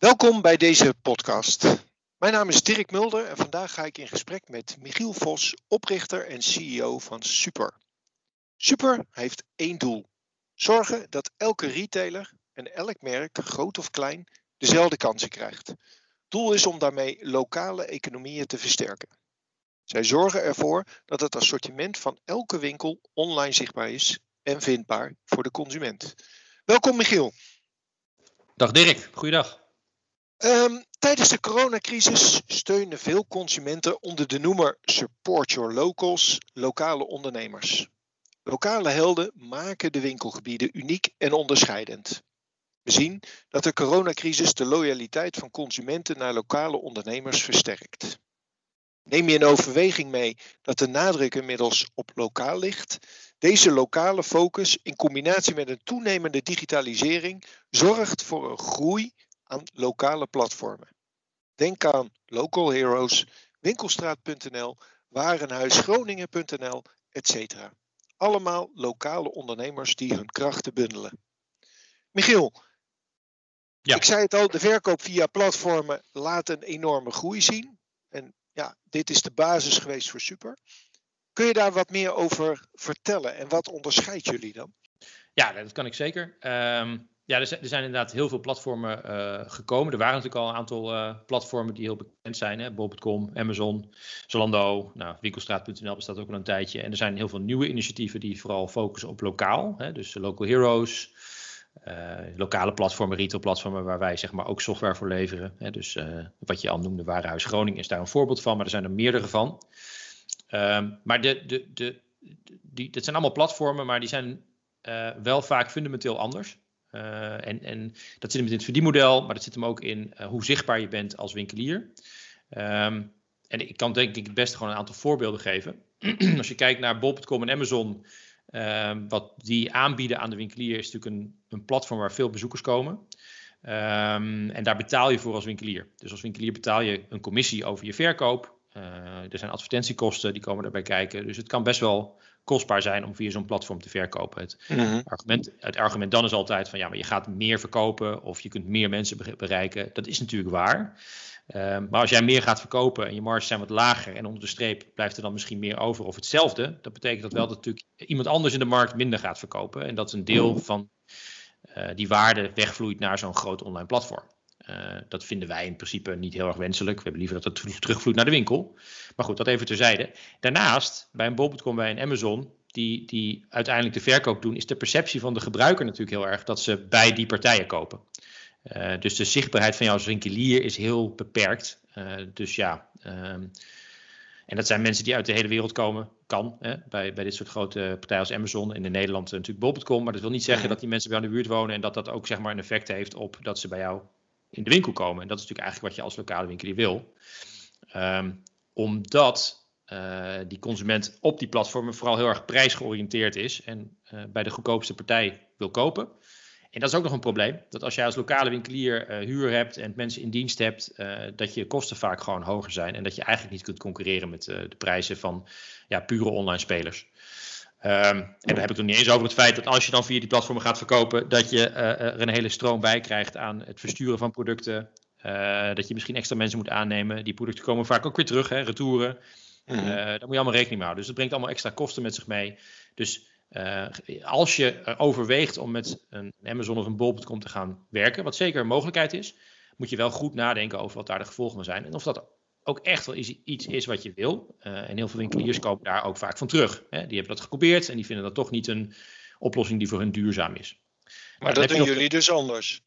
Welkom bij deze podcast. Mijn naam is Dirk Mulder en vandaag ga ik in gesprek met Michiel Vos, oprichter en CEO van Super. Super heeft één doel: zorgen dat elke retailer en elk merk, groot of klein, dezelfde kansen krijgt. Doel is om daarmee lokale economieën te versterken. Zij zorgen ervoor dat het assortiment van elke winkel online zichtbaar is en vindbaar voor de consument. Welkom Michiel. Dag Dirk, goeiedag. Um, tijdens de coronacrisis steunen veel consumenten onder de noemer Support Your Locals lokale ondernemers. Lokale helden maken de winkelgebieden uniek en onderscheidend. We zien dat de coronacrisis de loyaliteit van consumenten naar lokale ondernemers versterkt. Neem je in overweging mee dat de nadruk inmiddels op lokaal ligt? Deze lokale focus in combinatie met een toenemende digitalisering zorgt voor een groei aan lokale platformen. Denk aan Local Heroes, winkelstraat.nl, warenhuisgroningen.nl, etc. Allemaal lokale ondernemers die hun krachten bundelen. Michiel, ja. ik zei het al, de verkoop via platformen laat een enorme groei zien. En ja, dit is de basis geweest voor Super. Kun je daar wat meer over vertellen en wat onderscheidt jullie dan? Ja, dat kan ik zeker. Um, ja, er zijn, er inderdaad heel veel platformen uh, gekomen. Er waren natuurlijk al een aantal uh, platformen die heel bekend zijn. Bob.com, Amazon, Zalando, nou, winkelstraat.nl bestaat ook al een tijdje. En er zijn heel veel nieuwe initiatieven die vooral focussen op lokaal. Hè, dus Local Heroes, uh, lokale platformen, retailplatformen waar wij zeg maar ook software voor leveren. Hè, dus wat je al noemde, Warenhuis Groningen is daar een voorbeeld van, maar er zijn er meerdere van. Um, maar de, de, de, die, dat zijn allemaal platformen, maar die zijn wel vaak fundamenteel anders. Uh, en, en dat zit hem in het verdienmodel, maar dat zit hem ook in uh, hoe zichtbaar je bent als winkelier. Um, en ik kan denk ik het beste gewoon een aantal voorbeelden geven. als je kijkt naar Bol.com en Amazon, uh, wat die aanbieden aan de winkelier is natuurlijk een, een platform waar veel bezoekers komen. Um, en daar betaal je voor als winkelier. Dus als winkelier betaal je een commissie over je verkoop. Uh, er zijn advertentiekosten, die komen erbij kijken. Dus het kan best wel kostbaar zijn om via zo'n platform te verkopen. Het, mhm. argument, het argument dan is altijd van ja, maar je gaat meer verkopen of je kunt meer mensen bereiken. Dat is natuurlijk waar. Ehm, maar als jij meer gaat verkopen en je marges zijn wat lager en onder de streep blijft er dan misschien meer over of hetzelfde, dat betekent dat wel dat natuurlijk iemand anders in de markt minder gaat verkopen. En dat een deel mhm. van uh, die waarde wegvloeit naar zo'n groot online platform. Uh, dat vinden wij in principe niet heel erg wenselijk. We hebben liever dat het terugvloeit naar de winkel. Maar goed, dat even terzijde. Daarnaast, bij een bol.com, bij een Amazon, die, die uiteindelijk de verkoop doen, is de perceptie van de gebruiker natuurlijk heel erg dat ze bij die partijen kopen. Uh, dus de zichtbaarheid van jou als winkelier is heel beperkt. Uh, dus ja, um, en dat zijn mensen die uit de hele wereld komen, kan, hè, bij, bij dit soort grote partijen als Amazon. In Nederland natuurlijk bol.com, maar dat wil niet zeggen dat die mensen bij jou in de buurt wonen en dat dat ook zeg maar een effect heeft op dat ze bij jou in de winkel komen. En dat is natuurlijk eigenlijk wat je als lokale winkelier wil. Um, omdat uh, die consument op die platformen vooral heel erg prijsgeoriënteerd is en uh, bij de goedkoopste partij wil kopen. En dat is ook nog een probleem. Dat als jij als lokale winkelier uh, huur hebt en mensen in dienst hebt, dat je kosten vaak gewoon hoger zijn. En dat je eigenlijk niet kunt concurreren met de prijzen van ja, pure online spelers. Um, en dan heb ik het niet eens over het feit dat als je dan via die platformen gaat verkopen, dat je uh, er een hele stroom bij krijgt aan het versturen van producten. Uh, dat je misschien extra mensen moet aannemen. Die producten komen vaak ook weer terug, hè, retouren. Mm -hmm. daar moet je allemaal rekening mee houden. Dus dat brengt allemaal extra kosten met zich mee. Dus als je overweegt om met een Amazon of een Bol.com te gaan werken, wat zeker een mogelijkheid is, moet je wel goed nadenken over wat daar de gevolgen van zijn. En of dat ook echt wel iets is wat je wil. Uh, en heel veel winkeliers kopen daar ook vaak van terug. Hè. Die hebben dat geprobeerd en die vinden dat toch niet een oplossing die voor hun duurzaam is. Maar dat doen jullie dus anders?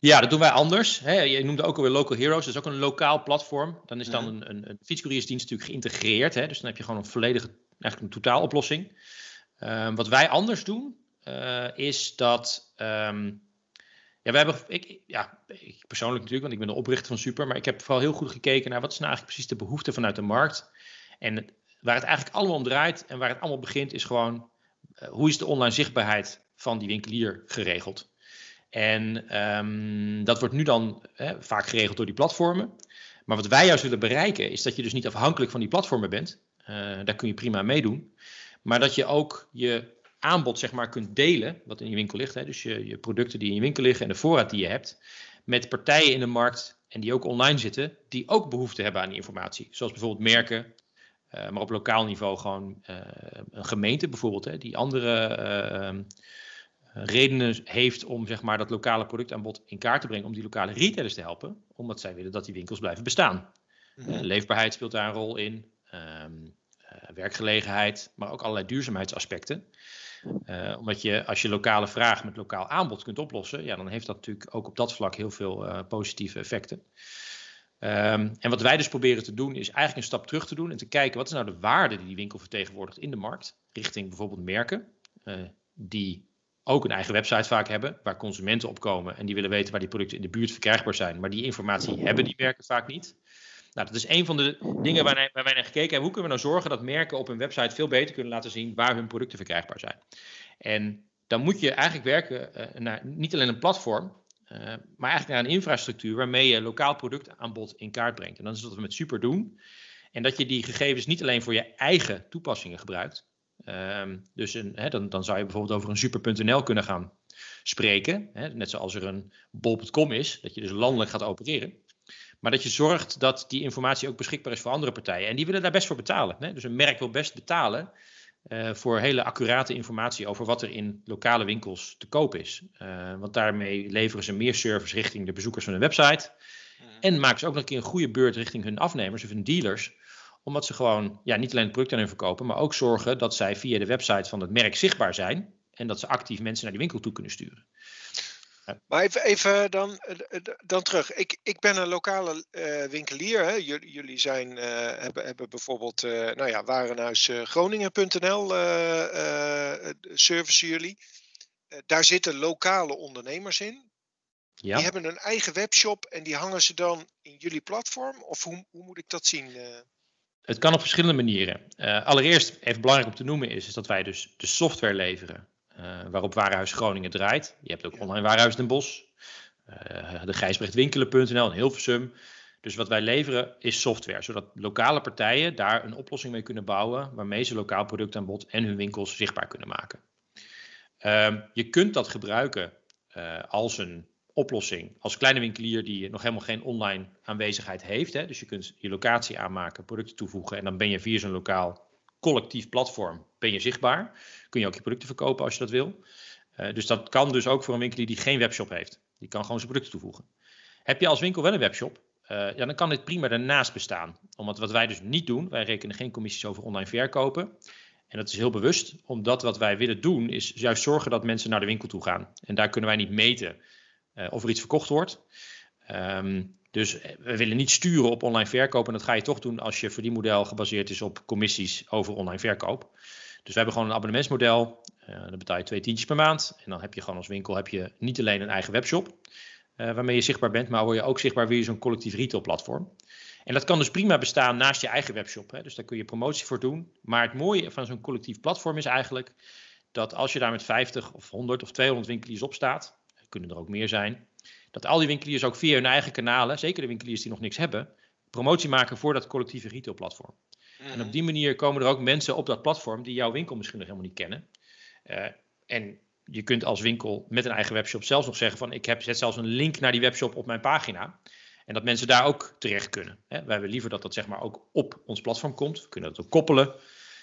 Ja, dat doen wij anders. Hè. Je noemde ook alweer Local Heroes, dat is ook een lokaal platform. Dan is dan een, een, een fietscouriersdienst natuurlijk geïntegreerd. Hè. Dus dan heb je gewoon een volledige, eigenlijk een totaaloplossing. Uh, wat wij anders doen, uh, is dat um, ja, we hebben, ik, ja, ik persoonlijk natuurlijk, want ik ben de oprichter van Super, maar ik heb vooral heel goed gekeken naar wat is nou eigenlijk precies de behoefte vanuit de markt. En waar het eigenlijk allemaal om draait en waar het allemaal begint, is gewoon uh, hoe is de online zichtbaarheid van die winkelier geregeld. En um, dat wordt nu dan hè, vaak geregeld door die platformen. Maar wat wij juist willen bereiken, is dat je dus niet afhankelijk van die platformen bent. Uh, daar kun je prima meedoen. Maar dat je ook je aanbod zeg maar kunt delen, wat in je winkel ligt. Hè, dus je, je producten die in je winkel liggen en de voorraad die je hebt, met partijen in de markt en die ook online zitten, die ook behoefte hebben aan die informatie. Zoals bijvoorbeeld merken, uh, maar op lokaal niveau gewoon uh, een gemeente bijvoorbeeld, hè, die andere uh, redenen heeft om zeg maar, dat lokale productaanbod in kaart te brengen, om die lokale retailers te helpen, omdat zij willen dat die winkels blijven bestaan. Mm -hmm. leefbaarheid speelt daar een rol in, um, werkgelegenheid, maar ook allerlei duurzaamheidsaspecten. Uh, omdat je als je lokale vraag met lokaal aanbod kunt oplossen, ja, dan heeft dat natuurlijk ook op dat vlak heel veel uh, positieve effecten. Um, en wat wij dus proberen te doen, is eigenlijk een stap terug te doen en te kijken wat is nou de waarde die die winkel vertegenwoordigt in de markt, richting bijvoorbeeld merken, uh, die ook een eigen website vaak hebben, waar consumenten op komen en die willen weten waar die producten in de buurt verkrijgbaar zijn, maar die informatie hebben die merken vaak niet. Nou, dat is een van de dingen waar, waar wij naar gekeken hebben. Hoe kunnen we nou zorgen dat merken op hun website veel beter kunnen laten zien waar hun producten verkrijgbaar zijn? En dan moet je eigenlijk werken uh, naar niet alleen een platform, uh, maar eigenlijk naar een infrastructuur waarmee je lokaal productaanbod in kaart brengt. En dat is wat we met Super doen. En dat je die gegevens niet alleen voor je eigen toepassingen gebruikt. Um, dus een, dan, dan zou je bijvoorbeeld over een super.nl kunnen gaan spreken. Net zoals er een bol.com is, dat je dus landelijk gaat opereren. Maar dat je zorgt dat die informatie ook beschikbaar is voor andere partijen. En die willen daar best voor betalen. Hè? Dus een merk wil best betalen uh, voor hele accurate informatie over wat er in lokale winkels te koop is. Uh, want daarmee leveren ze meer service richting de bezoekers van de website. Mm. En maken ze ook nog een keer een goede beurt richting hun afnemers of hun dealers. Omdat ze gewoon ja, niet alleen het product aan hun verkopen, maar ook zorgen dat zij via de website van het merk zichtbaar zijn. En dat ze actief mensen naar die winkel toe kunnen sturen. Maar even, even dan, eh, dan terug. Ik, ik ben een lokale uh, winkelier. Hè. Jullie, zijn, uh, hebben, hebben bijvoorbeeld uh, nou ja, warenhuisgroningen.nl service jullie. daar zitten lokale ondernemers in. Ja. Die hebben een eigen webshop en die hangen ze dan in jullie platform? Of hoe, hoe moet ik dat zien? Het kan op verschillende manieren. allereerst, even belangrijk om te noemen, is, is dat wij dus de software leveren waarop Warenhuis Groningen draait. Je hebt ook online Warenhuis Den Bosch, uh, de Gijsbrechtwinkelen.nl en Hilversum. Dus wat wij leveren is software, zodat lokale partijen daar een oplossing mee kunnen bouwen waarmee ze lokaal productaanbod en hun winkels zichtbaar kunnen maken. Uh, je kunt dat gebruiken uh, als een oplossing als kleine winkelier die nog helemaal geen online aanwezigheid heeft. Hè. Dus je kunt je locatie aanmaken, producten toevoegen en dan ben je via zo'n lokaal collectief platform ben je zichtbaar. Kun je ook je producten verkopen als je dat wil. Uh, dus dat kan dus ook voor een winkelier die geen webshop heeft. Die kan gewoon zijn producten toevoegen. Heb je als winkel wel een webshop? Uh, ja, dan kan dit prima daarnaast bestaan. Omdat wat wij dus niet doen, wij rekenen geen commissies over online verkopen. En dat is heel bewust, omdat wat wij willen doen is juist zorgen dat mensen naar de winkel toe gaan. En daar kunnen wij niet meten uh, of er iets verkocht wordt. Um, dus eh, we willen niet sturen op online verkoop. En dat ga je toch doen als je verdienmodel gebaseerd is op commissies over online verkoop. Dus we hebben gewoon een abonnementsmodel. Uh, dan betaal je twee tientjes per maand. En dan heb je gewoon als winkel heb je niet alleen een eigen webshop. Uh, waarmee je zichtbaar bent, maar word je ook zichtbaar via zo'n collectief retailplatform. En dat kan dus prima bestaan naast je eigen webshop. Hè. Dus daar kun je promotie voor doen. Maar het mooie van zo'n collectief platform is eigenlijk dat als je daar met 50 of 100 of 200 winkeliers op staat, kunnen er ook meer zijn, dat al die winkeliers ook via hun eigen kanalen, zeker de winkeliers die nog niks hebben, promotie maken voor dat collectieve retailplatform. Mm. En op die manier komen er ook mensen op dat platform die jouw winkel misschien nog helemaal niet kennen. Uh, en je kunt als winkel met een eigen webshop zelfs nog zeggen van ik heb, zet zelfs een link naar die webshop op mijn pagina. En dat mensen daar ook terecht kunnen. Hè. Wij willen liever dat dat zeg maar ook op ons platform komt. We kunnen dat ook koppelen.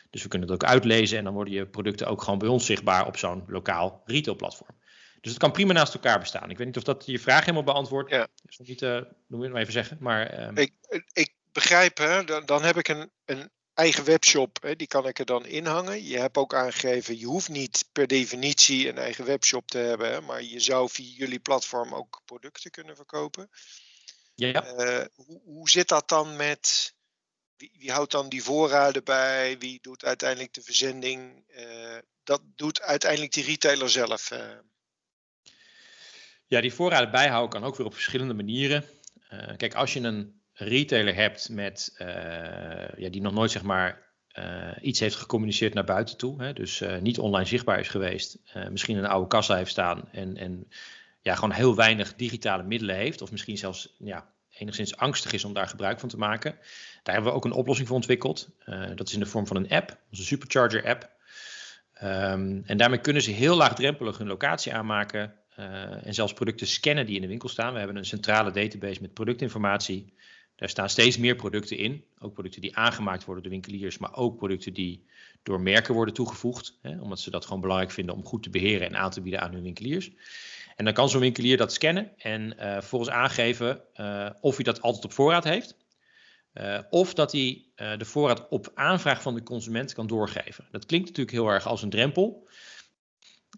Dus we kunnen het ook uitlezen en dan worden je producten ook gewoon bij ons zichtbaar op zo'n lokaal retailplatform. Dus het kan prima naast elkaar bestaan. Ik weet niet of dat je vraag helemaal beantwoordt. Ja. Dus niet, uh, moet je het even zeggen. Maar, um... ik, ik begrijp, hè, dan, dan heb ik een, een eigen webshop, hè, die kan ik er dan inhangen. Je hebt ook aangegeven, je hoeft niet per definitie een eigen webshop te hebben, hè, maar je zou via jullie platform ook producten kunnen verkopen. Ja. Uh, hoe, hoe zit dat dan met, wie, wie, houdt dan die voorraden bij, wie doet uiteindelijk de verzending? Uh, dat doet uiteindelijk die retailer zelf. Uh. Ja, die voorraden bijhouden kan ook weer op verschillende manieren. Uh, kijk, als je een retailer hebt met, uh, ja, die nog nooit zeg maar, uh, iets heeft gecommuniceerd naar buiten toe, hè, dus niet online zichtbaar is geweest, misschien een oude kassa heeft staan en, en ja, gewoon heel weinig digitale middelen heeft, of misschien zelfs ja, enigszins angstig is om daar gebruik van te maken. Daar hebben we ook een oplossing voor ontwikkeld. dat is in de vorm van een app, onze Supercharger app. Um, en daarmee kunnen ze heel laagdrempelig hun locatie aanmaken, en zelfs producten scannen die in de winkel staan. We hebben een centrale database met productinformatie. Daar staan steeds meer producten in. Ook producten die aangemaakt worden door winkeliers, maar ook producten die door merken worden toegevoegd. Hè, omdat ze dat gewoon belangrijk vinden om goed te beheren en aan te bieden aan hun winkeliers. En dan kan zo'n winkelier dat scannen en uh, vervolgens aangeven uh, of hij dat altijd op voorraad heeft. Of dat hij de voorraad op aanvraag van de consument kan doorgeven. Dat klinkt natuurlijk heel erg als een drempel.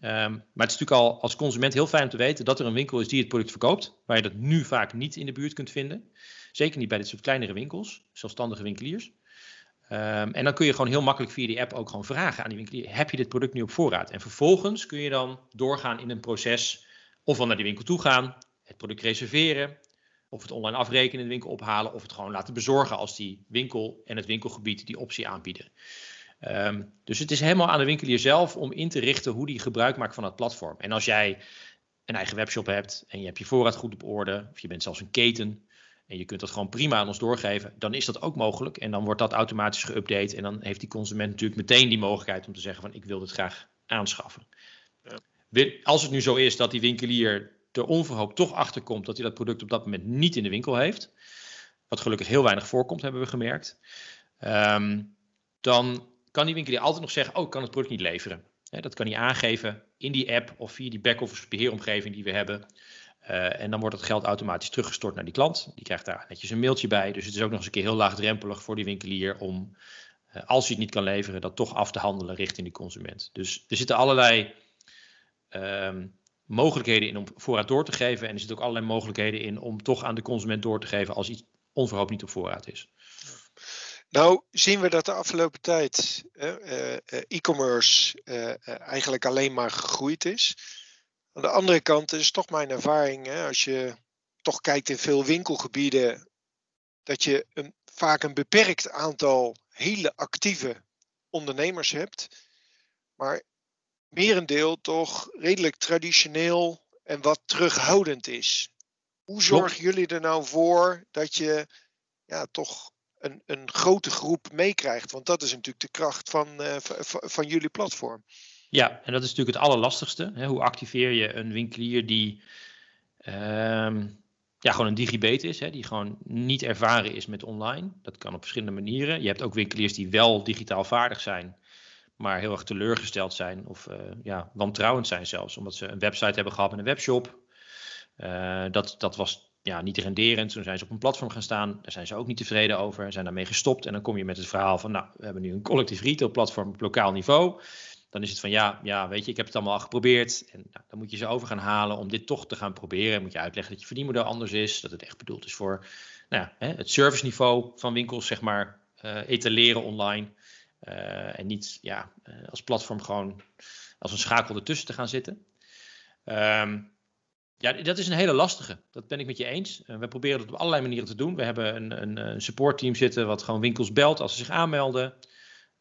Um, maar het is natuurlijk al als consument heel fijn om te weten dat er een winkel is die het product verkoopt, waar je dat nu vaak niet in de buurt kunt vinden. Zeker niet bij dit soort kleinere winkels, zelfstandige winkeliers. Um, en dan kun je gewoon heel makkelijk via die app ook gewoon vragen aan die winkelier: heb je dit product nu op voorraad? En vervolgens kun je dan doorgaan in een proces of wel naar die winkel toe gaan, het product reserveren, of het online afrekenen in de winkel ophalen, of het gewoon laten bezorgen als die winkel en het winkelgebied die optie aanbieden. Um, dus het is helemaal aan de winkelier zelf om in te richten hoe die gebruik maakt van het platform. En als jij een eigen webshop hebt en je hebt je voorraad goed op orde, of je bent zelfs een keten, en je kunt dat gewoon prima aan ons doorgeven, dan is dat ook mogelijk. En dan wordt dat automatisch geüpdate. En dan heeft die consument natuurlijk meteen die mogelijkheid om te zeggen van ik wil dit graag aanschaffen. Ja. Als het nu zo is dat die winkelier er onverhoopt toch achter komt dat hij dat product op dat moment niet in de winkel heeft, wat gelukkig heel weinig voorkomt, hebben we gemerkt, um, dan kan die winkelier altijd nog zeggen, oh, ik kan het product niet leveren. dat kan hij aangeven in die app of via die back-office beheeromgeving die we hebben. Uh, en dan wordt het geld automatisch teruggestort naar die klant. Die krijgt daar netjes een mailtje bij. Dus het is ook nog eens een keer heel laagdrempelig voor die winkelier om, uh, als hij het niet kan leveren, dat toch af te handelen richting die consument. Dus er zitten allerlei uh, mogelijkheden in om voorraad door te geven. En er zitten ook allerlei mogelijkheden in om toch aan de consument door te geven als iets onverhoopt niet op voorraad is. Nou, zien we dat de afgelopen tijd uh, e-commerce eigenlijk alleen maar gegroeid is. Aan de andere kant is toch mijn ervaring, hè, als je toch kijkt in veel winkelgebieden, dat je een, vaak een beperkt aantal hele actieve ondernemers hebt, maar merendeel toch redelijk traditioneel en wat terughoudend is. Hoe zorgen jullie er nou voor dat je ja, toch een, een grote groep meekrijgt? Want dat is natuurlijk de kracht van, uh, van jullie platform. Ja, en dat is natuurlijk het allerlastigste. Hè? Hoe activeer je een winkelier die um, ja, gewoon een digibet is, hè? die gewoon niet ervaren is met online. Dat kan op verschillende manieren. Je hebt ook winkeliers die wel digitaal vaardig zijn, maar heel erg teleurgesteld zijn of uh, ja, wantrouwend zijn zelfs, omdat ze een website hebben gehad met een webshop. Uh, dat, dat was ja, niet renderend. Toen zijn ze op een platform gaan staan. Daar zijn ze ook niet tevreden over. Zijn daarmee gestopt. En dan kom je met het verhaal van, nou, we hebben nu een collectief retail platform op lokaal niveau dan is het van ja, ja, weet je, ik heb het allemaal al geprobeerd. En nou, dan moet je ze over gaan halen om dit toch te gaan proberen. Moet je uitleggen dat je verdienmodel anders is, dat het echt bedoeld is voor nou ja, hè, het serviceniveau van winkels, zeg maar, uh, etaleren online. Uh, en niet ja, uh, als platform gewoon als een schakel ertussen te gaan zitten. Um, ja, dat is een hele lastige. Dat ben ik met je eens. we proberen dat op allerlei manieren te doen. We hebben een, een, een supportteam zitten wat gewoon winkels belt als ze zich aanmelden.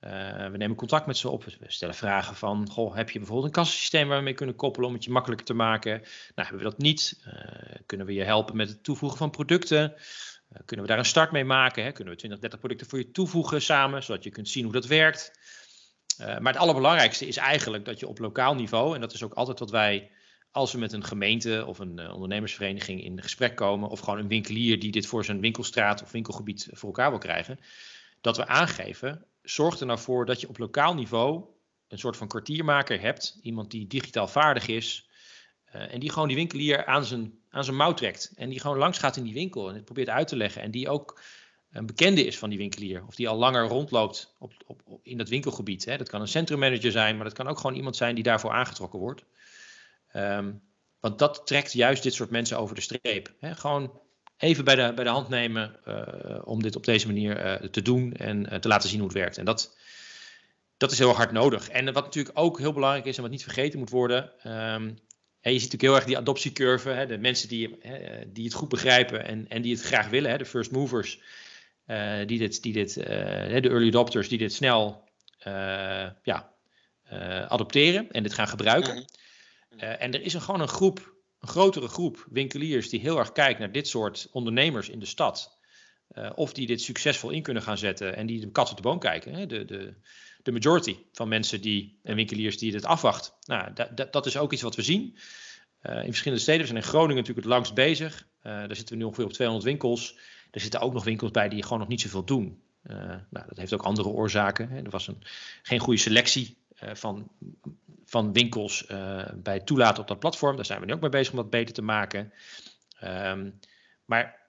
Uh, we nemen contact met ze op. We stellen vragen van: goh, heb je bijvoorbeeld een kassasysteem waar we mee kunnen koppelen om het je makkelijker te maken? Nou, hebben we dat niet? Uh, kunnen we je helpen met het toevoegen van producten? Kunnen we daar een start mee maken? Hè? Kunnen we 20, 30 producten voor je toevoegen samen, zodat je kunt zien hoe dat werkt? maar het allerbelangrijkste is eigenlijk dat je op lokaal niveau, en dat is ook altijd wat wij, als we met een gemeente of een ondernemersvereniging in gesprek komen, of gewoon een winkelier die dit voor zijn winkelstraat of winkelgebied voor elkaar wil krijgen, dat we aangeven zorg er nou voor dat je op lokaal niveau een soort van kwartiermaker hebt. Iemand die digitaal vaardig is. Uh, en die gewoon die winkelier aan zijn, aan zijn mouw trekt. En die gewoon langs gaat in die winkel en het probeert uit te leggen. En die ook een bekende is van die winkelier. Of die al langer rondloopt op, op, op in dat winkelgebied. Hè. Dat kan een centrummanager zijn, maar dat kan ook gewoon iemand zijn die daarvoor aangetrokken wordt. Um, want dat trekt juist dit soort mensen over de streep. Gewoon even bij de, bij de hand nemen uh, om dit op deze manier uh, te doen en uh, te laten zien hoe het werkt. En dat, dat is heel hard nodig. En wat natuurlijk ook heel belangrijk is en wat niet vergeten moet worden. Um, je ziet natuurlijk heel erg die adoptiecurve. De mensen die, die het goed begrijpen en, en die het graag willen. De first movers. die dit, die dit, de early adopters die dit snel ja, adopteren en dit gaan gebruiken. Mhm. en er is gewoon een groep een grotere groep winkeliers die heel erg kijkt naar dit soort ondernemers in de stad. Uh, of die dit succesvol in kunnen gaan zetten en die de kat op de boom kijken. Hè? De, de, de majority van mensen die, en winkeliers die dit afwacht. Nou, dat, is ook iets wat we zien. in verschillende steden. We zijn in Groningen natuurlijk het langst bezig. daar zitten we nu ongeveer op 200 winkels. Er zitten ook nog winkels bij die gewoon nog niet zoveel doen. nou, dat heeft ook andere oorzaken. Hè. Er was een, geen goede selectie van, van winkels bij het toelaten op dat platform. Daar zijn we nu ook mee bezig om dat beter te maken. Ehm, maar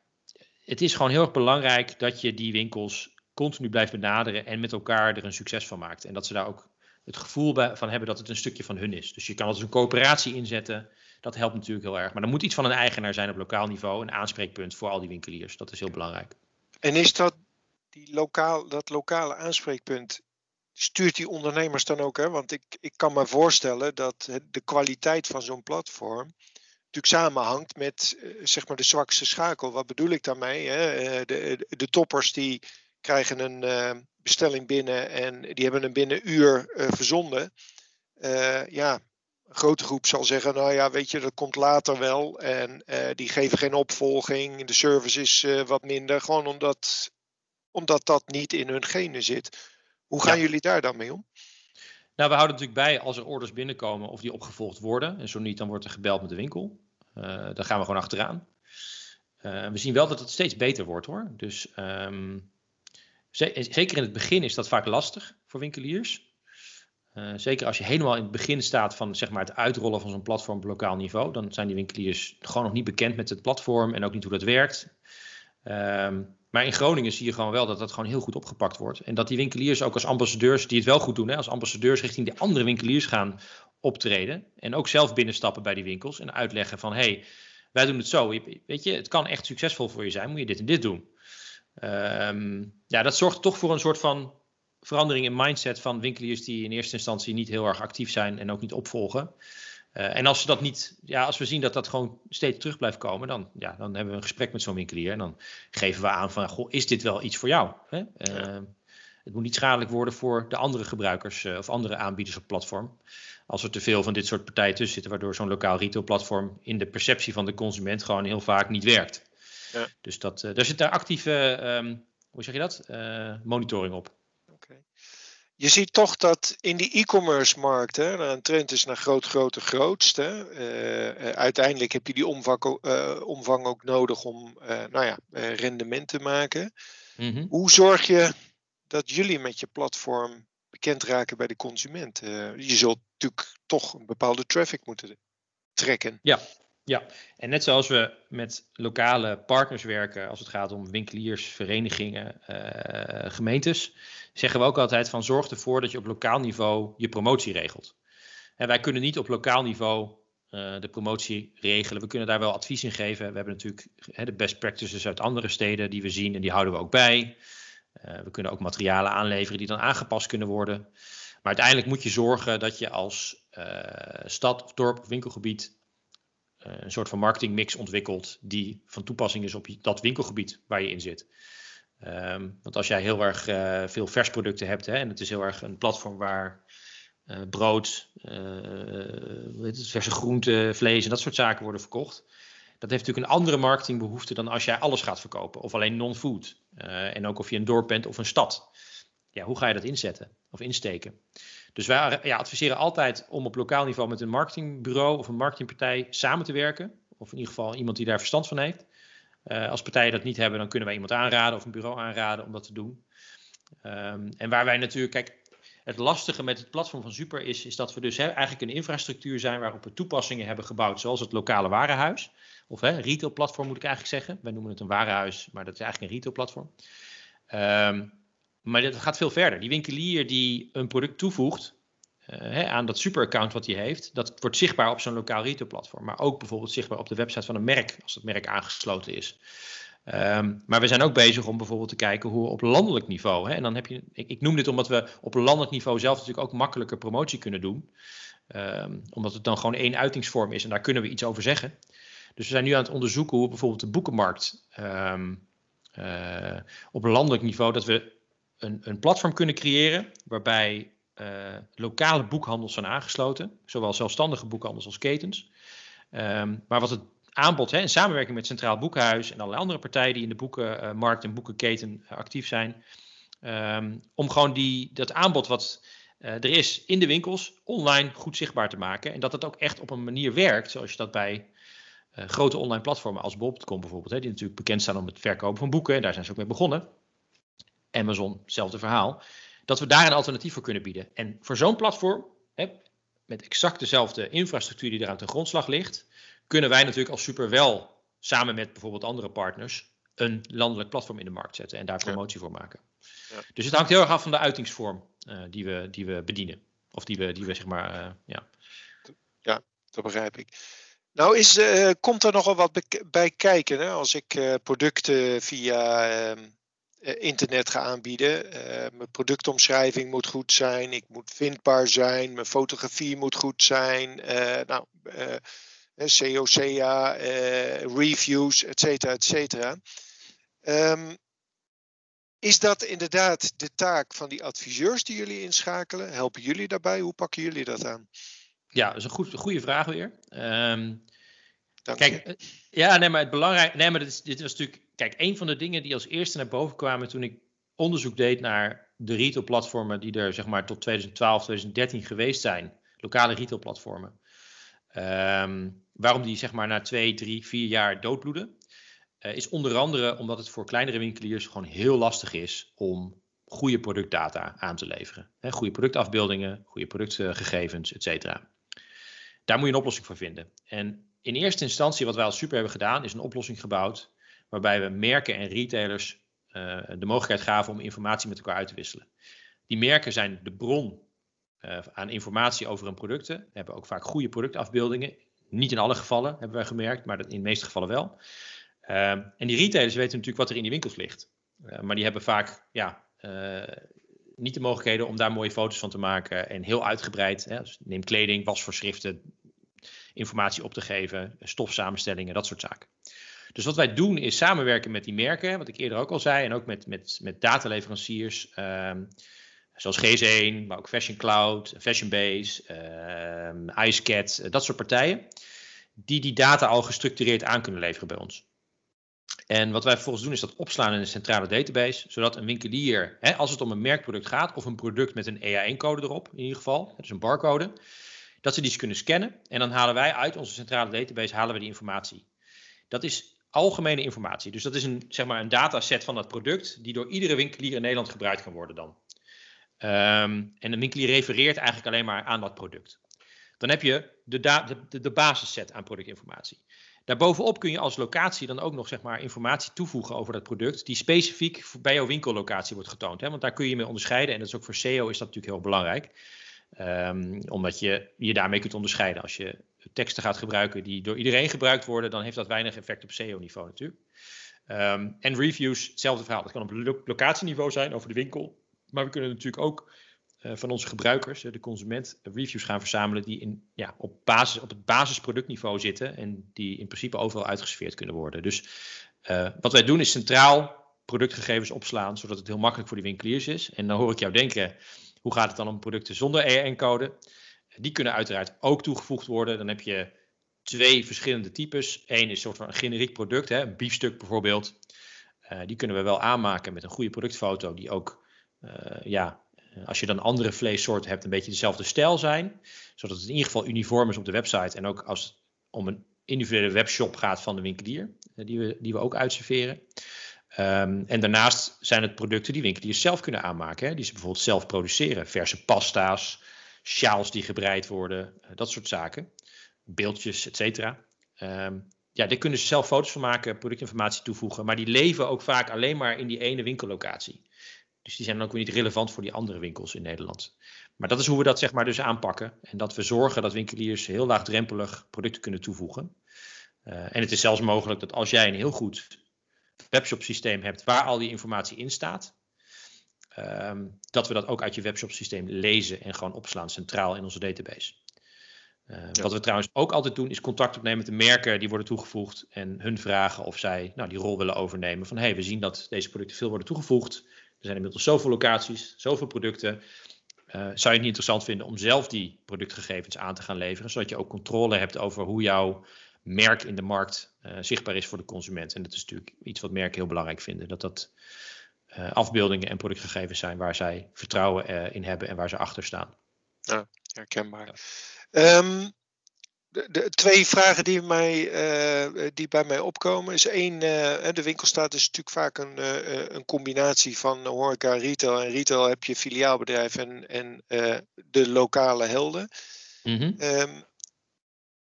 het is gewoon heel erg belangrijk dat je die winkels continu blijft benaderen en met elkaar er een succes van maakt. En dat ze daar ook het gevoel van hebben dat het een stukje van hun is. Dus je kan altijd een coöperatie inzetten. Dat helpt natuurlijk heel erg. Maar er moet iets van een eigenaar zijn op lokaal niveau, een aanspreekpunt voor al die winkeliers. Dat is heel belangrijk. En is dat, die lokaal, dat lokale aanspreekpunt, stuurt die ondernemers dan ook? Hè? Want ik, ik kan me voorstellen dat de kwaliteit van zo'n platform natuurlijk samenhangt met eh, zeg maar de zwakste schakel. Wat bedoel ik daarmee? Hè? Eh, de, de, toppers die krijgen een uh, bestelling binnen en die hebben hem binnen een uur verzonden. ja, een grote groep zal zeggen, nou ja, weet je, dat komt later wel. En die geven geen opvolging. De service is wat minder. Gewoon omdat, omdat dat niet in hun genen zit. Hoe gaan jullie daar dan mee om? Nou, we houden natuurlijk bij als er orders binnenkomen of die opgevolgd worden. En zo niet, dan wordt er gebeld met de winkel. Uh, daar gaan we gewoon achteraan. Uh, we zien wel dat het steeds beter wordt hoor. Dus um, zeker in het begin is dat vaak lastig voor winkeliers. Uh, zeker als je helemaal in het begin staat van zeg maar, het uitrollen van zo'n platform op lokaal niveau, dan zijn die winkeliers gewoon nog niet bekend met het platform en ook niet hoe dat werkt. Um, maar in Groningen zie je gewoon wel dat dat gewoon heel goed opgepakt wordt. En dat die winkeliers ook als ambassadeurs, die het wel goed doen, hè, als ambassadeurs richting de andere winkeliers gaan optreden. En ook zelf binnenstappen bij die winkels en uitleggen van, hé, hey, wij doen het zo. Weet je, het kan echt succesvol voor je zijn, moet je dit en dit doen. Um, ja, dat zorgt toch voor een soort van verandering in mindset van winkeliers die in eerste instantie niet heel erg actief zijn en ook niet opvolgen. Uh, en als, we dat niet, ja, als we zien dat dat gewoon steeds terug blijft komen, dan, ja, dan hebben we een gesprek met zo'n winkelier. En dan geven we aan van, goh, is dit wel iets voor jou? Hè? Uh, het moet niet schadelijk worden voor de andere gebruikers uh, of andere aanbieders op platform. Als er te veel van dit soort partijen tussen zitten, waardoor zo'n lokaal retailplatform in de perceptie van de consument gewoon heel vaak niet werkt. Ja. Dus dat, daar zit daar actieve, um, hoe zeg je dat, monitoring op. Je ziet toch dat in die e-commerce markt hè, een trend is naar groot, grote, grootst. Hè. Uh, uiteindelijk heb je die omvang, uh, omvang ook nodig om nou ja, rendement te maken. Mm-hmm. Hoe zorg je dat jullie met je platform bekend raken bij de consument? je zult natuurlijk toch een bepaalde traffic moeten trekken. Ja, ja, en net zoals we met lokale partners werken als het gaat om winkeliers, verenigingen, uh, gemeentes, zeggen we ook altijd van zorg ervoor dat je op lokaal niveau je promotie regelt. En wij kunnen niet op lokaal niveau uh, de promotie regelen. We kunnen daar wel advies in geven. We hebben natuurlijk de best practices uit andere steden die we zien en die houden we ook bij. Uh, we kunnen ook materialen aanleveren die dan aangepast kunnen worden. Maar uiteindelijk moet je zorgen dat je als stad dorp of winkelgebied eh, een soort van marketingmix ontwikkeld die van toepassing is op dat winkelgebied waar je in zit. Um, want als jij heel erg uh, veel versproducten hebt hè, en het is heel erg een platform waar uh, brood, verse groenten, vlees en dat soort zaken worden verkocht. Dat heeft natuurlijk een andere marketingbehoefte dan als jij alles gaat verkopen of alleen non-food. en ook of je een dorp bent of een stad. Ja, hoe ga je dat inzetten of insteken? Dus wij ja, adviseren altijd om op lokaal niveau met een marketingbureau of een marketingpartij samen te werken. Of in ieder geval iemand die daar verstand van heeft. Uh, als partijen dat niet hebben, dan kunnen wij iemand aanraden of een bureau aanraden om dat te doen. Um, en waar wij natuurlijk, kijk, het lastige met het platform van Super is, is dat we dus eigenlijk een infrastructuur zijn waarop we toepassingen hebben gebouwd, zoals het lokale warenhuis. Of hè, retailplatform moet ik eigenlijk zeggen. Wij noemen het een warenhuis, maar dat is eigenlijk een retailplatform. Um, maar dat gaat veel verder. Die winkelier die een product toevoegt uh, hè, aan dat superaccount wat hij heeft, dat wordt zichtbaar op zo'n lokaal retailplatform. Maar ook bijvoorbeeld zichtbaar op de website van een merk, als het merk aangesloten is. Um, maar we zijn ook bezig om bijvoorbeeld te kijken hoe we op landelijk niveau, hè, en dan heb je, ik, ik, noem dit omdat we op landelijk niveau zelf natuurlijk ook makkelijker promotie kunnen doen. Um, omdat het dan gewoon één uitingsvorm is en daar kunnen we iets over zeggen. Dus we zijn nu aan het onderzoeken hoe bijvoorbeeld de boekenmarkt um, uh, op landelijk niveau, dat we een, een platform kunnen creëren waarbij uh, lokale boekhandels zijn aangesloten, zowel zelfstandige boekhandels als ketens. Um, maar wat het aanbod, hè, in samenwerking met Centraal Boekhuis en allerlei andere partijen die in de boekenmarkt en boekenketen actief zijn, um, om gewoon die, dat aanbod wat er is in de winkels online goed zichtbaar te maken. En dat het ook echt op een manier werkt, zoals je dat bij grote online platformen als Bob.com bijvoorbeeld, hè, die natuurlijk bekend staan om het verkopen van boeken. Daar zijn ze ook mee begonnen. Amazon, hetzelfde verhaal. Dat we daar een alternatief voor kunnen bieden. En voor zo'n platform, hè, met exact dezelfde infrastructuur die er aan ten grondslag ligt, kunnen wij natuurlijk als Superwel samen met bijvoorbeeld andere partners een landelijk platform in de markt zetten en daar promotie voor maken. Ja. Dus het hangt heel erg af van de uitingsvorm uh, die, we, die we bedienen. Of die we, die we zeg maar, uh, ja. Ja, dat begrijp ik. Nou, is, uh, komt er nogal wat bij kijken hè? als ik producten via ehm, internet ga aanbieden. mijn productomschrijving moet goed zijn, ik moet vindbaar zijn, mijn fotografie moet goed zijn. nou, COCA, reviews, et cetera, et cetera. Um, is dat inderdaad de taak van die adviseurs die jullie inschakelen? Helpen jullie daarbij? Hoe pakken jullie dat aan? Ja, dat is een, goed, goede vraag weer. Um, kijk, eh, ja, nee, maar het belangrijk, nee, maar dit, is, dit was natuurlijk, kijk, een van de dingen die als eerste naar boven kwamen toen ik onderzoek deed naar de retailplatformen die er zeg maar tot 2012, 2013 geweest zijn, lokale retailplatformen. Um, waarom die zeg maar na twee, drie, vier jaar doodbloeden. Uh, is onder andere omdat het voor kleinere winkeliers gewoon heel lastig is om goede productdata aan te leveren. He, goede productafbeeldingen, goede productgegevens, et cetera. Daar moet je een oplossing voor vinden. En in eerste instantie, wat wij als super hebben gedaan, is een oplossing gebouwd waarbij we merken en retailers uh, de mogelijkheid gaven om informatie met elkaar uit te wisselen. Die merken zijn de bron uh, aan informatie over hun producten. Hebben ook vaak goede productafbeeldingen. Niet in alle gevallen hebben wij gemerkt, maar in de meeste gevallen wel. Ehm, en die retailers weten natuurlijk wat er in die winkels ligt. Uh, maar die hebben vaak ja, niet de mogelijkheden om daar mooie foto's van te maken. En heel uitgebreid, hè, dus neem kleding, wasvoorschriften, informatie op te geven, stofsamenstellingen, dat soort zaken. Dus wat wij doen is samenwerken met die merken, wat ik eerder ook al zei, en ook met, met, met dataleveranciers, um, zoals GS1, maar ook Fashion Cloud, Fashion Base, um, IceCat, dat soort partijen, die die data al gestructureerd aan kunnen leveren bij ons. En wat wij vervolgens doen is dat opslaan in een centrale database, zodat een winkelier, hè, als het om een merkproduct gaat of een product met een EA1-code erop, in ieder geval, dus een barcode, dat ze die kunnen scannen en dan halen wij uit onze centrale database halen we die informatie. Dat is algemene informatie, dus dat is een, zeg maar een dataset van dat product die door iedere winkelier in Nederland gebruikt kan worden dan. Um, en een winkelier refereert eigenlijk alleen maar aan dat product. Dan heb je de, de, de, de basisset aan productinformatie. Daarbovenop kun je als locatie dan ook nog zeg maar, informatie toevoegen over dat product, die specifiek bij jouw winkellocatie wordt getoond. Hè? Want daar kun je mee onderscheiden en dat is ook voor SEO is dat natuurlijk heel belangrijk. Um, omdat je je daarmee kunt onderscheiden. Als je teksten gaat gebruiken die door iedereen gebruikt worden, dan heeft dat weinig effect op SEO-niveau natuurlijk. Um, en reviews, hetzelfde verhaal. Dat kan op locatieniveau zijn over de winkel. Maar we kunnen natuurlijk ook uh, van onze gebruikers, de consument, reviews gaan verzamelen die in, ja, op, basis, op het basisproductniveau zitten en die in principe overal uitgesfeerd kunnen worden. Dus uh, wat wij doen is centraal productgegevens opslaan, zodat het heel makkelijk voor die winkeliers is. En dan hoor ik jou denken, hoe gaat het dan om producten zonder EN-code? Die kunnen uiteraard ook toegevoegd worden. Dan heb je twee verschillende types. Eén is een soort van een generiek product, hè, een biefstuk bijvoorbeeld. Uh, die kunnen we wel aanmaken met een goede productfoto, die ook ja, eh, als je dan andere vleessoorten hebt, een beetje dezelfde stijl zijn. Zodat het in ieder geval uniform is op de website. En ook als het om een individuele webshop gaat van de winkelier, eh, die we, die we ook uitserveren. Um, en daarnaast zijn het producten die winkeliers zelf kunnen aanmaken. Hè, die ze bijvoorbeeld zelf produceren. Verse pasta's, sjaals die gebreid worden, uh, dat soort zaken. Beeldjes, et cetera. Um, ja, daar kunnen ze zelf foto's van maken, productinformatie toevoegen. Maar die leven ook vaak alleen maar in die ene winkellocatie. Dus die zijn dan ook weer niet relevant voor die andere winkels in Nederland. Maar dat is hoe we dat zeg maar dus aanpakken. En dat we zorgen dat winkeliers heel laagdrempelig producten kunnen toevoegen. Uh, en het is zelfs mogelijk dat als jij een heel goed webshop systeem hebt waar al die informatie in staat, um, dat we dat ook uit je webshop systeem lezen en gewoon opslaan centraal in onze database. Uh, ja. Wat we trouwens ook altijd doen, is contact opnemen met de merken die worden toegevoegd en hun vragen of zij nou, die rol willen overnemen. Van hey, we zien dat deze producten veel worden toegevoegd. Er zijn inmiddels zoveel locaties, zoveel producten. Uh, zou je het niet interessant vinden om zelf die productgegevens aan te gaan leveren, zodat je ook controle hebt over hoe jouw merk in de markt uh, zichtbaar is voor de consument. En dat is natuurlijk iets wat merken heel belangrijk vinden, dat dat afbeeldingen en productgegevens zijn waar zij vertrouwen in hebben en waar ze achter staan. Ja, herkenbaar. Ehm, de, de, twee vragen die, mij, die bij mij opkomen is één, de winkelstaat is natuurlijk vaak een, een combinatie van horeca en retail. En retail heb je filiaalbedrijf en, en de lokale helden. Mm -hmm. um,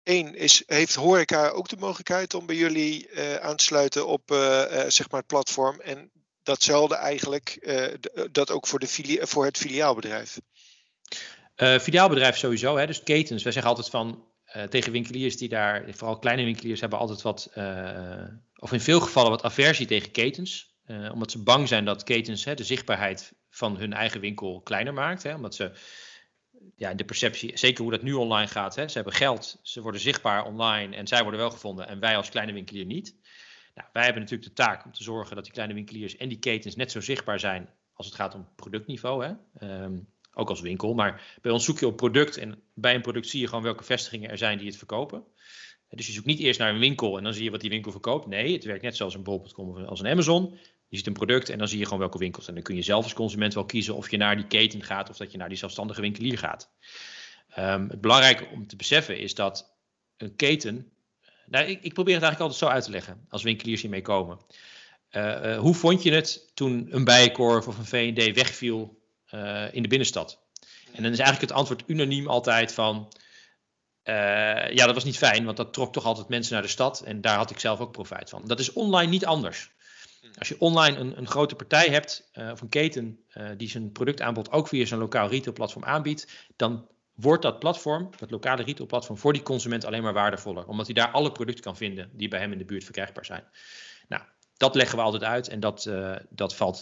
Eén is, heeft horeca ook de mogelijkheid om bij jullie aan te sluiten op zeg maar het platform? En datzelfde eigenlijk, dat ook voor, de voor het filiaalbedrijf? filiaalbedrijf sowieso, hè, dus ketens. Wij zeggen altijd van uh, tegen winkeliers die daar, vooral kleine winkeliers, hebben altijd wat, uh, of in veel gevallen wat aversie tegen ketens. Uh, omdat ze bang zijn dat ketens hè, de zichtbaarheid van hun eigen winkel kleiner maakt. Hè, omdat ze ja, de perceptie, zeker hoe dat nu online gaat, hè, ze hebben geld, ze worden zichtbaar online en zij worden wel gevonden en wij als kleine winkelier niet. Nou, wij hebben natuurlijk de taak om te zorgen dat die kleine winkeliers en die ketens net zo zichtbaar zijn als het gaat om productniveau. Hè. Um, ook als winkel. Maar bij ons zoek je op product en bij een product zie je gewoon welke vestigingen er zijn die het verkopen. Dus je zoekt niet eerst naar een winkel en dan zie je wat die winkel verkoopt. Nee, het werkt net zoals een bol.com of als een Amazon. Je ziet een product en dan zie je gewoon welke winkels. En dan kun je zelf als consument wel kiezen of je naar die keten gaat of dat je naar die zelfstandige winkelier gaat. Um, het belangrijke om te beseffen is dat een keten. Nou, ik, ik, probeer het eigenlijk altijd zo uit te leggen als winkeliers hiermee komen. Uh, uh, hoe vond je het toen een Bijenkorf of een V&D wegviel uh, in de binnenstad. En dan is eigenlijk het antwoord unaniem altijd van. Ja, dat was niet fijn, want dat trok toch altijd mensen naar de stad. En daar had ik zelf ook profijt van. Dat is online niet anders. Als je online een, een grote partij hebt, uh, of een keten, die zijn productaanbod ook via zijn lokaal retailplatform aanbiedt, dan wordt dat platform, dat lokale retailplatform, voor die consument alleen maar waardevoller. Omdat hij daar alle producten kan vinden die bij hem in de buurt verkrijgbaar zijn. Nou, dat leggen we altijd uit en dat, dat valt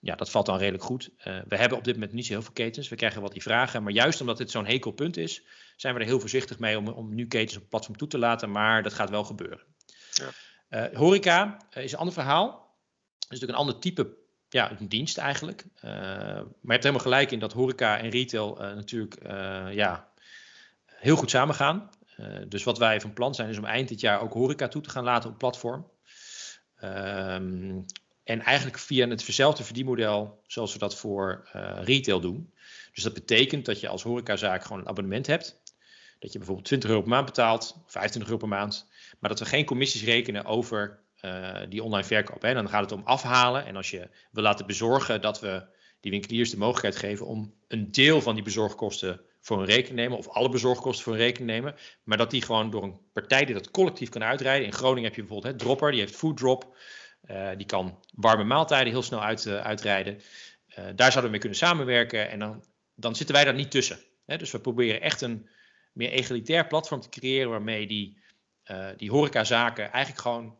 ja, dat valt dan redelijk goed. We hebben op dit moment niet zo heel veel ketens. We krijgen wat die vragen. Maar juist omdat dit zo'n hekel punt is, zijn we er heel voorzichtig mee om, om nu ketens op het platform toe te laten. Maar dat gaat wel gebeuren. Ja. Uh, horeca uh, is een ander verhaal. Het is natuurlijk een ander type ja, dienst eigenlijk. maar je hebt helemaal gelijk in dat horeca en retail natuurlijk ja, heel goed samengaan. dus wat wij van plan zijn is om eind dit jaar ook horeca toe te gaan laten op platform. Ehm en eigenlijk via het verzelfde verdienmodel zoals we dat voor retail doen. Dus dat betekent dat je als horecazaak gewoon een abonnement hebt. Dat je bijvoorbeeld 20 euro per maand betaalt, 25 euro per maand. Maar dat we geen commissies rekenen over uh, die online verkoop. Hè. Dan gaat het om afhalen. En als je wil laten bezorgen dat we die winkeliers de mogelijkheid geven om een deel van die bezorgkosten voor een rekening nemen, of alle bezorgkosten voor een rekening nemen, maar dat die gewoon door een partij die dat collectief kan uitrijden. In Groningen heb je bijvoorbeeld hè, Dropper, die heeft Food Drop. Uh, die kan warme maaltijden heel snel uit, uh, uitrijden. Daar zouden we mee kunnen samenwerken en dan, dan zitten wij daar niet tussen. Hè? Dus we proberen echt een meer egalitair platform te creëren waarmee die, die horecazaken eigenlijk gewoon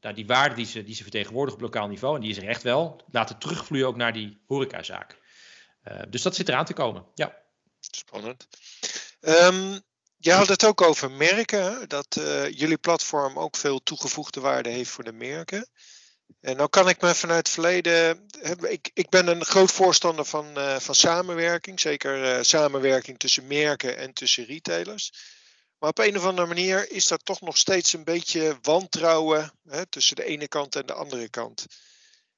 nou, die waarde die ze, die ze vertegenwoordigen op lokaal niveau, en die is er echt wel, laten terugvloeien ook naar die horecazaak. dus dat zit eraan te komen. Ja. Spannend. Um, je had het ook over merken, dat jullie platform ook veel toegevoegde waarde heeft voor de merken. En nou kan ik me vanuit het verleden. Ik, ik ben een groot voorstander van, van samenwerking. Zeker samenwerking tussen merken en tussen retailers. Maar op een of andere manier is dat toch nog steeds een beetje wantrouwen hè, tussen de ene kant en de andere kant.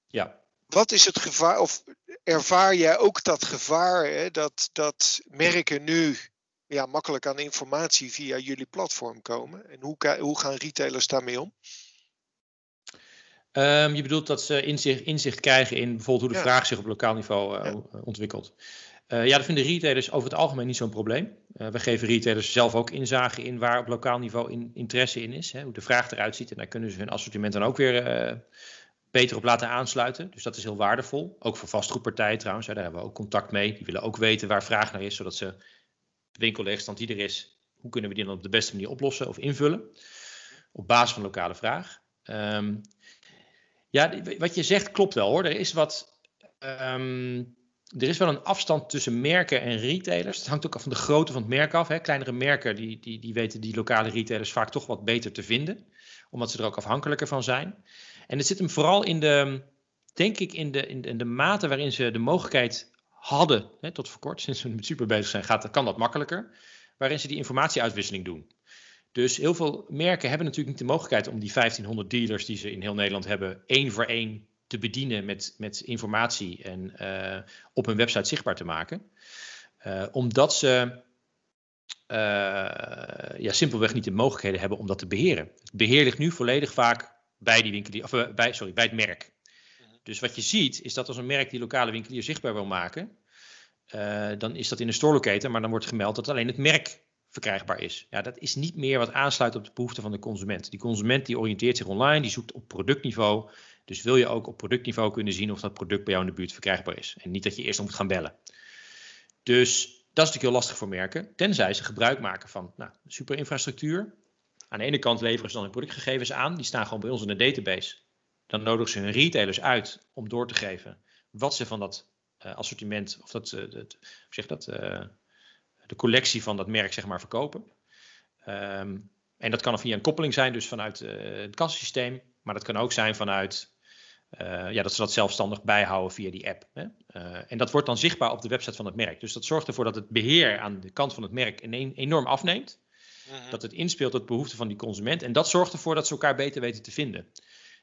Ja. Wat is het gevaar, of ervaar jij ook dat gevaar hè, dat, dat merken nu ja, makkelijk aan informatie via jullie platform komen? En hoe, hoe gaan retailers daarmee om? Um, je bedoelt dat ze inzicht, inzicht krijgen in bijvoorbeeld hoe de vraag zich op lokaal niveau uh, ja. ontwikkelt. Uh, ja, dat vinden retailers over het algemeen niet zo'n probleem. Uh, we geven retailers zelf ook inzage in waar op lokaal niveau in, interesse in is. Hè, hoe de vraag eruit ziet. En daar kunnen ze hun assortiment dan ook weer beter op laten aansluiten. Dus dat is heel waardevol. Ook voor vastgoedpartijen trouwens. Daar hebben we ook contact mee. Die willen ook weten waar vraag naar is, zodat ze winkelleegstand die er is, hoe kunnen we die dan op de beste manier oplossen of invullen? Op basis van lokale vraag. Um, ja, wat je zegt klopt wel hoor. Er is wat. Um, er is wel een afstand tussen merken en retailers. Het hangt ook af van de grootte van het merk af. Hè. Kleinere merken die, die, die weten die lokale retailers vaak toch wat beter te vinden. Omdat ze er ook afhankelijker van zijn. En het zit hem vooral in de, denk ik, in de, in de, in de mate waarin ze de mogelijkheid hadden, hè, tot voor kort, sinds we met super bezig zijn, gaat, kan dat makkelijker, waarin ze die informatieuitwisseling doen. Dus heel veel merken hebben natuurlijk niet de mogelijkheid om die 1500 dealers die ze in heel Nederland hebben, één voor één te bedienen met, met informatie en op hun website zichtbaar te maken. omdat ze ja, simpelweg niet de mogelijkheden hebben om dat te beheren. Het beheer ligt nu volledig vaak bij, die winkelier, of, bij, sorry, bij het merk. Dus wat je ziet is dat als een merk die lokale winkelier zichtbaar wil maken, dan is dat in een store locator, maar dan wordt gemeld dat alleen het merk verkrijgbaar is. Ja, dat is niet meer wat aansluit op de behoeften van de consument. Die consument die oriënteert zich online, die zoekt op productniveau. Dus wil je ook op productniveau kunnen zien of dat product bij jou in de buurt verkrijgbaar is. En niet dat je eerst moet gaan bellen. Dus dat is natuurlijk heel lastig voor merken, tenzij ze gebruik maken van nou, superinfrastructuur. Aan de ene kant leveren ze dan hun productgegevens aan, die staan gewoon bij ons in de database. Dan nodigen ze hun retailers uit om door te geven wat ze van dat uh, assortiment, of dat, uh, hoe zeg dat, uh, de collectie van dat merk zeg maar verkopen. Um, en dat kan via een koppeling zijn, dus vanuit het kassasysteem. Maar dat kan ook zijn vanuit ja, dat ze dat zelfstandig bijhouden via die app. Hè? en dat wordt dan zichtbaar op de website van het merk. Dus dat zorgt ervoor dat het beheer aan de kant van het merk enorm afneemt. Mhm. Dat het inspeelt op de behoeften van die consument. En dat zorgt ervoor dat ze elkaar beter weten te vinden.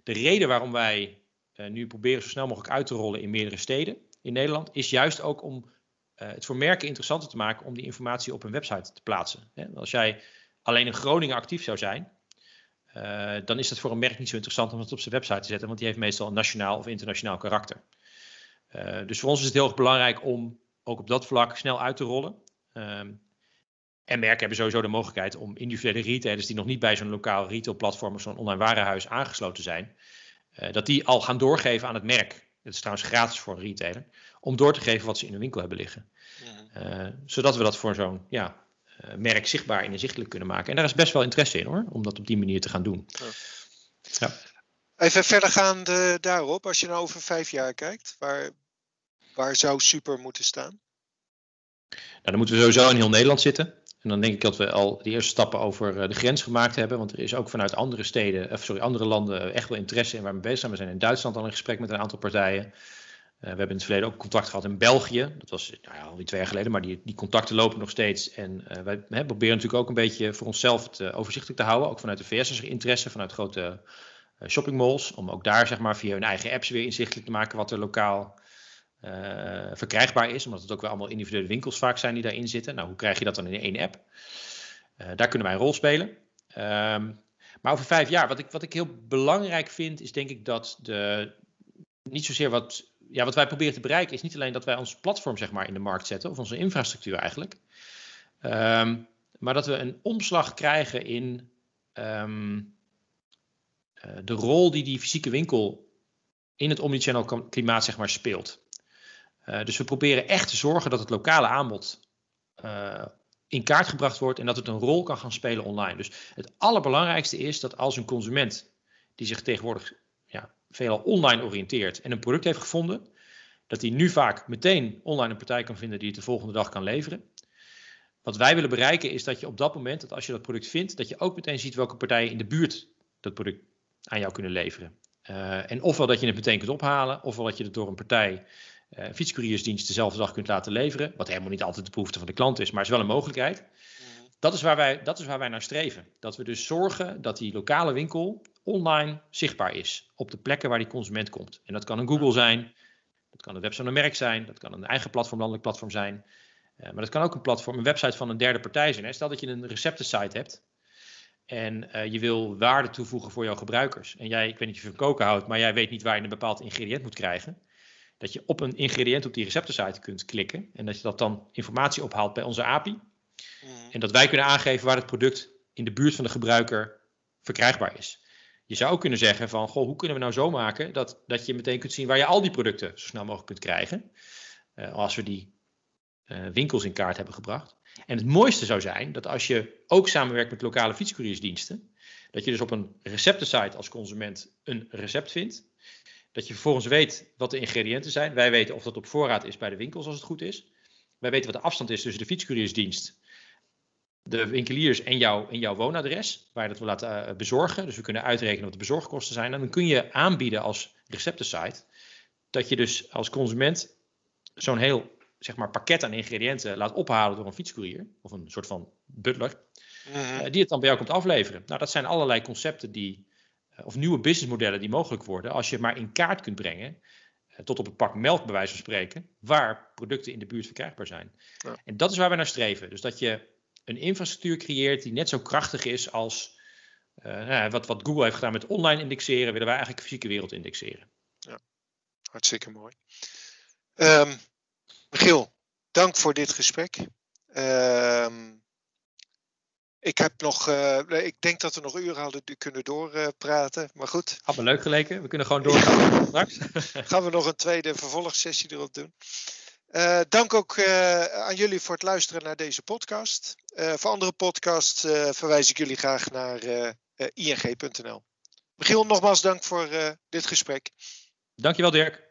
De reden waarom wij nu proberen zo snel mogelijk uit te rollen in meerdere steden in Nederland, is juist ook om uh, het voor merken interessanter te maken om die informatie op hun website te plaatsen. Hè? Als jij alleen in Groningen actief zou zijn, uh, dan is dat voor een merk niet zo interessant om het op zijn website te zetten, want die heeft meestal een nationaal of internationaal karakter. Uh, dus voor ons is het heel erg belangrijk om ook op dat vlak snel uit te rollen. Um, en merken hebben sowieso de mogelijkheid om individuele retailers die nog niet bij zo'n lokaal retailplatform of zo'n online warenhuis aangesloten zijn, dat die al gaan doorgeven aan het merk. Dat is trouwens gratis voor een retailer. Om door te geven wat ze in de winkel hebben liggen. Uh, zodat we dat voor zo'n ja, uh, merk zichtbaar en inzichtelijk kunnen maken. En daar is best wel interesse in hoor, om dat op die manier te gaan doen. Ja. Ja. Even verdergaande daarop, als je nou over vijf jaar kijkt, waar, waar zou super moeten staan? Nou, dan moeten we sowieso in heel Nederland zitten. En dan denk ik dat we al de eerste stappen over eh, de grens gemaakt hebben. Want er is ook vanuit andere steden, of sorry, andere landen echt wel interesse in waar we bezig zijn. We zijn in Duitsland al in gesprek met een aantal partijen. Uh, we hebben in het verleden ook contact gehad in België. Dat was nou ja, alweer twee jaar geleden, maar die, die contacten lopen nog steeds. En uh, wij hè, proberen natuurlijk ook een beetje voor onszelf het overzichtelijk te houden. Ook vanuit de VS is er interesse, vanuit grote shoppingmalls. Om ook daar zeg maar via hun eigen apps weer inzichtelijk te maken wat er lokaal verkrijgbaar is, omdat het ook wel allemaal individuele winkels vaak zijn die daarin zitten. Nou, hoe krijg je dat dan in één app? Daar kunnen wij een rol spelen. Um, maar over vijf jaar, wat ik, wat ik heel belangrijk vind, is denk ik dat de, niet zozeer wat, ja, wat wij proberen te bereiken, is niet alleen dat wij ons platform zeg maar in de markt zetten, of onze infrastructuur eigenlijk, um, maar dat we een omslag krijgen in um, uh, de rol die die fysieke winkel in het omnichannel klimaat zeg maar speelt. Uh, dus we proberen echt te zorgen dat het lokale aanbod uh, in kaart gebracht wordt en dat het een rol kan gaan spelen online. Dus het allerbelangrijkste is dat als een consument die zich tegenwoordig veelal online oriënteert en een product heeft gevonden, dat hij nu vaak meteen online een partij kan vinden die het de volgende dag kan leveren. Wat wij willen bereiken is dat je op dat moment, dat als je dat product vindt, dat je ook meteen ziet welke partijen in de buurt dat product aan jou kunnen leveren. Uh, en ofwel dat je het meteen kunt ophalen, ofwel dat je het door een partij uh, fietscouriersdienst dezelfde dag kunt laten leveren. Wat helemaal niet altijd de behoefte van de klant is, maar is wel een mogelijkheid. Mhm. Dat is, waar wij, dat is waar wij naar streven. Dat we dus zorgen dat die lokale winkel online zichtbaar is. Op de plekken waar die consument komt. En dat kan een Google zijn, dat kan een website van een merk zijn, dat kan een eigen platform, landelijk platform zijn. Uh, maar dat kan ook een platform, een website van een derde partij zijn. Hè. Stel dat je een receptensite hebt en uh, je wil waarde toevoegen voor jouw gebruikers. En jij, ik weet niet of je van koken houdt, maar jij weet niet waar je een bepaald ingrediënt moet krijgen dat je op een ingrediënt op die receptensite kunt klikken en dat je dat dan informatie ophaalt bij onze API. Mm. En dat wij kunnen aangeven waar het product in de buurt van de gebruiker verkrijgbaar is. Je zou kunnen zeggen van, goh, hoe kunnen we nou zo maken dat, dat je meteen kunt zien waar je al die producten zo snel mogelijk kunt krijgen. Uh, als we die uh, winkels in kaart hebben gebracht. En het mooiste zou zijn dat als je ook samenwerkt met lokale fietscouriersdiensten, dat je dus op een receptensite als consument een recept vindt. Dat je vervolgens weet wat de ingrediënten zijn. Wij weten of dat op voorraad is bij de winkels als het goed is. Wij weten wat de afstand is tussen de fietscouriersdienst, de winkeliers en, jou, en jouw woonadres, waar je dat wil laten uh, bezorgen. Dus we kunnen uitrekenen wat de bezorgkosten zijn. En dan kun je aanbieden als receptensite dat je dus als consument zo'n heel zeg maar, pakket aan ingrediënten laat ophalen door een fietscourier of een soort van butler, uh, die het dan bij jou komt afleveren. Nou, dat zijn allerlei concepten die of nieuwe businessmodellen die mogelijk worden als je maar in kaart kunt brengen, tot op het pak melk bij wijze van spreken, waar producten in de buurt verkrijgbaar zijn. Ja. En dat is waar we naar streven. Dus dat je een infrastructuur creëert die net zo krachtig is als nou, wat, wat Google heeft gedaan met online indexeren, willen wij eigenlijk fysieke wereld indexeren. Ja, hartstikke mooi. Um, Michiel, dank voor dit gesprek. Ehm, ik heb nog, uh, ik denk dat we nog uren hadden kunnen doorpraten, uh, maar goed. Had me leuk geleken. We kunnen gewoon doorgaan straks. Gaan we nog een tweede vervolgsessie erop doen. Uh, dank ook aan jullie voor het luisteren naar deze podcast. voor andere podcasts verwijs ik jullie graag naar ing.nl. Michiel, nogmaals dank voor dit gesprek. Dankjewel Dirk.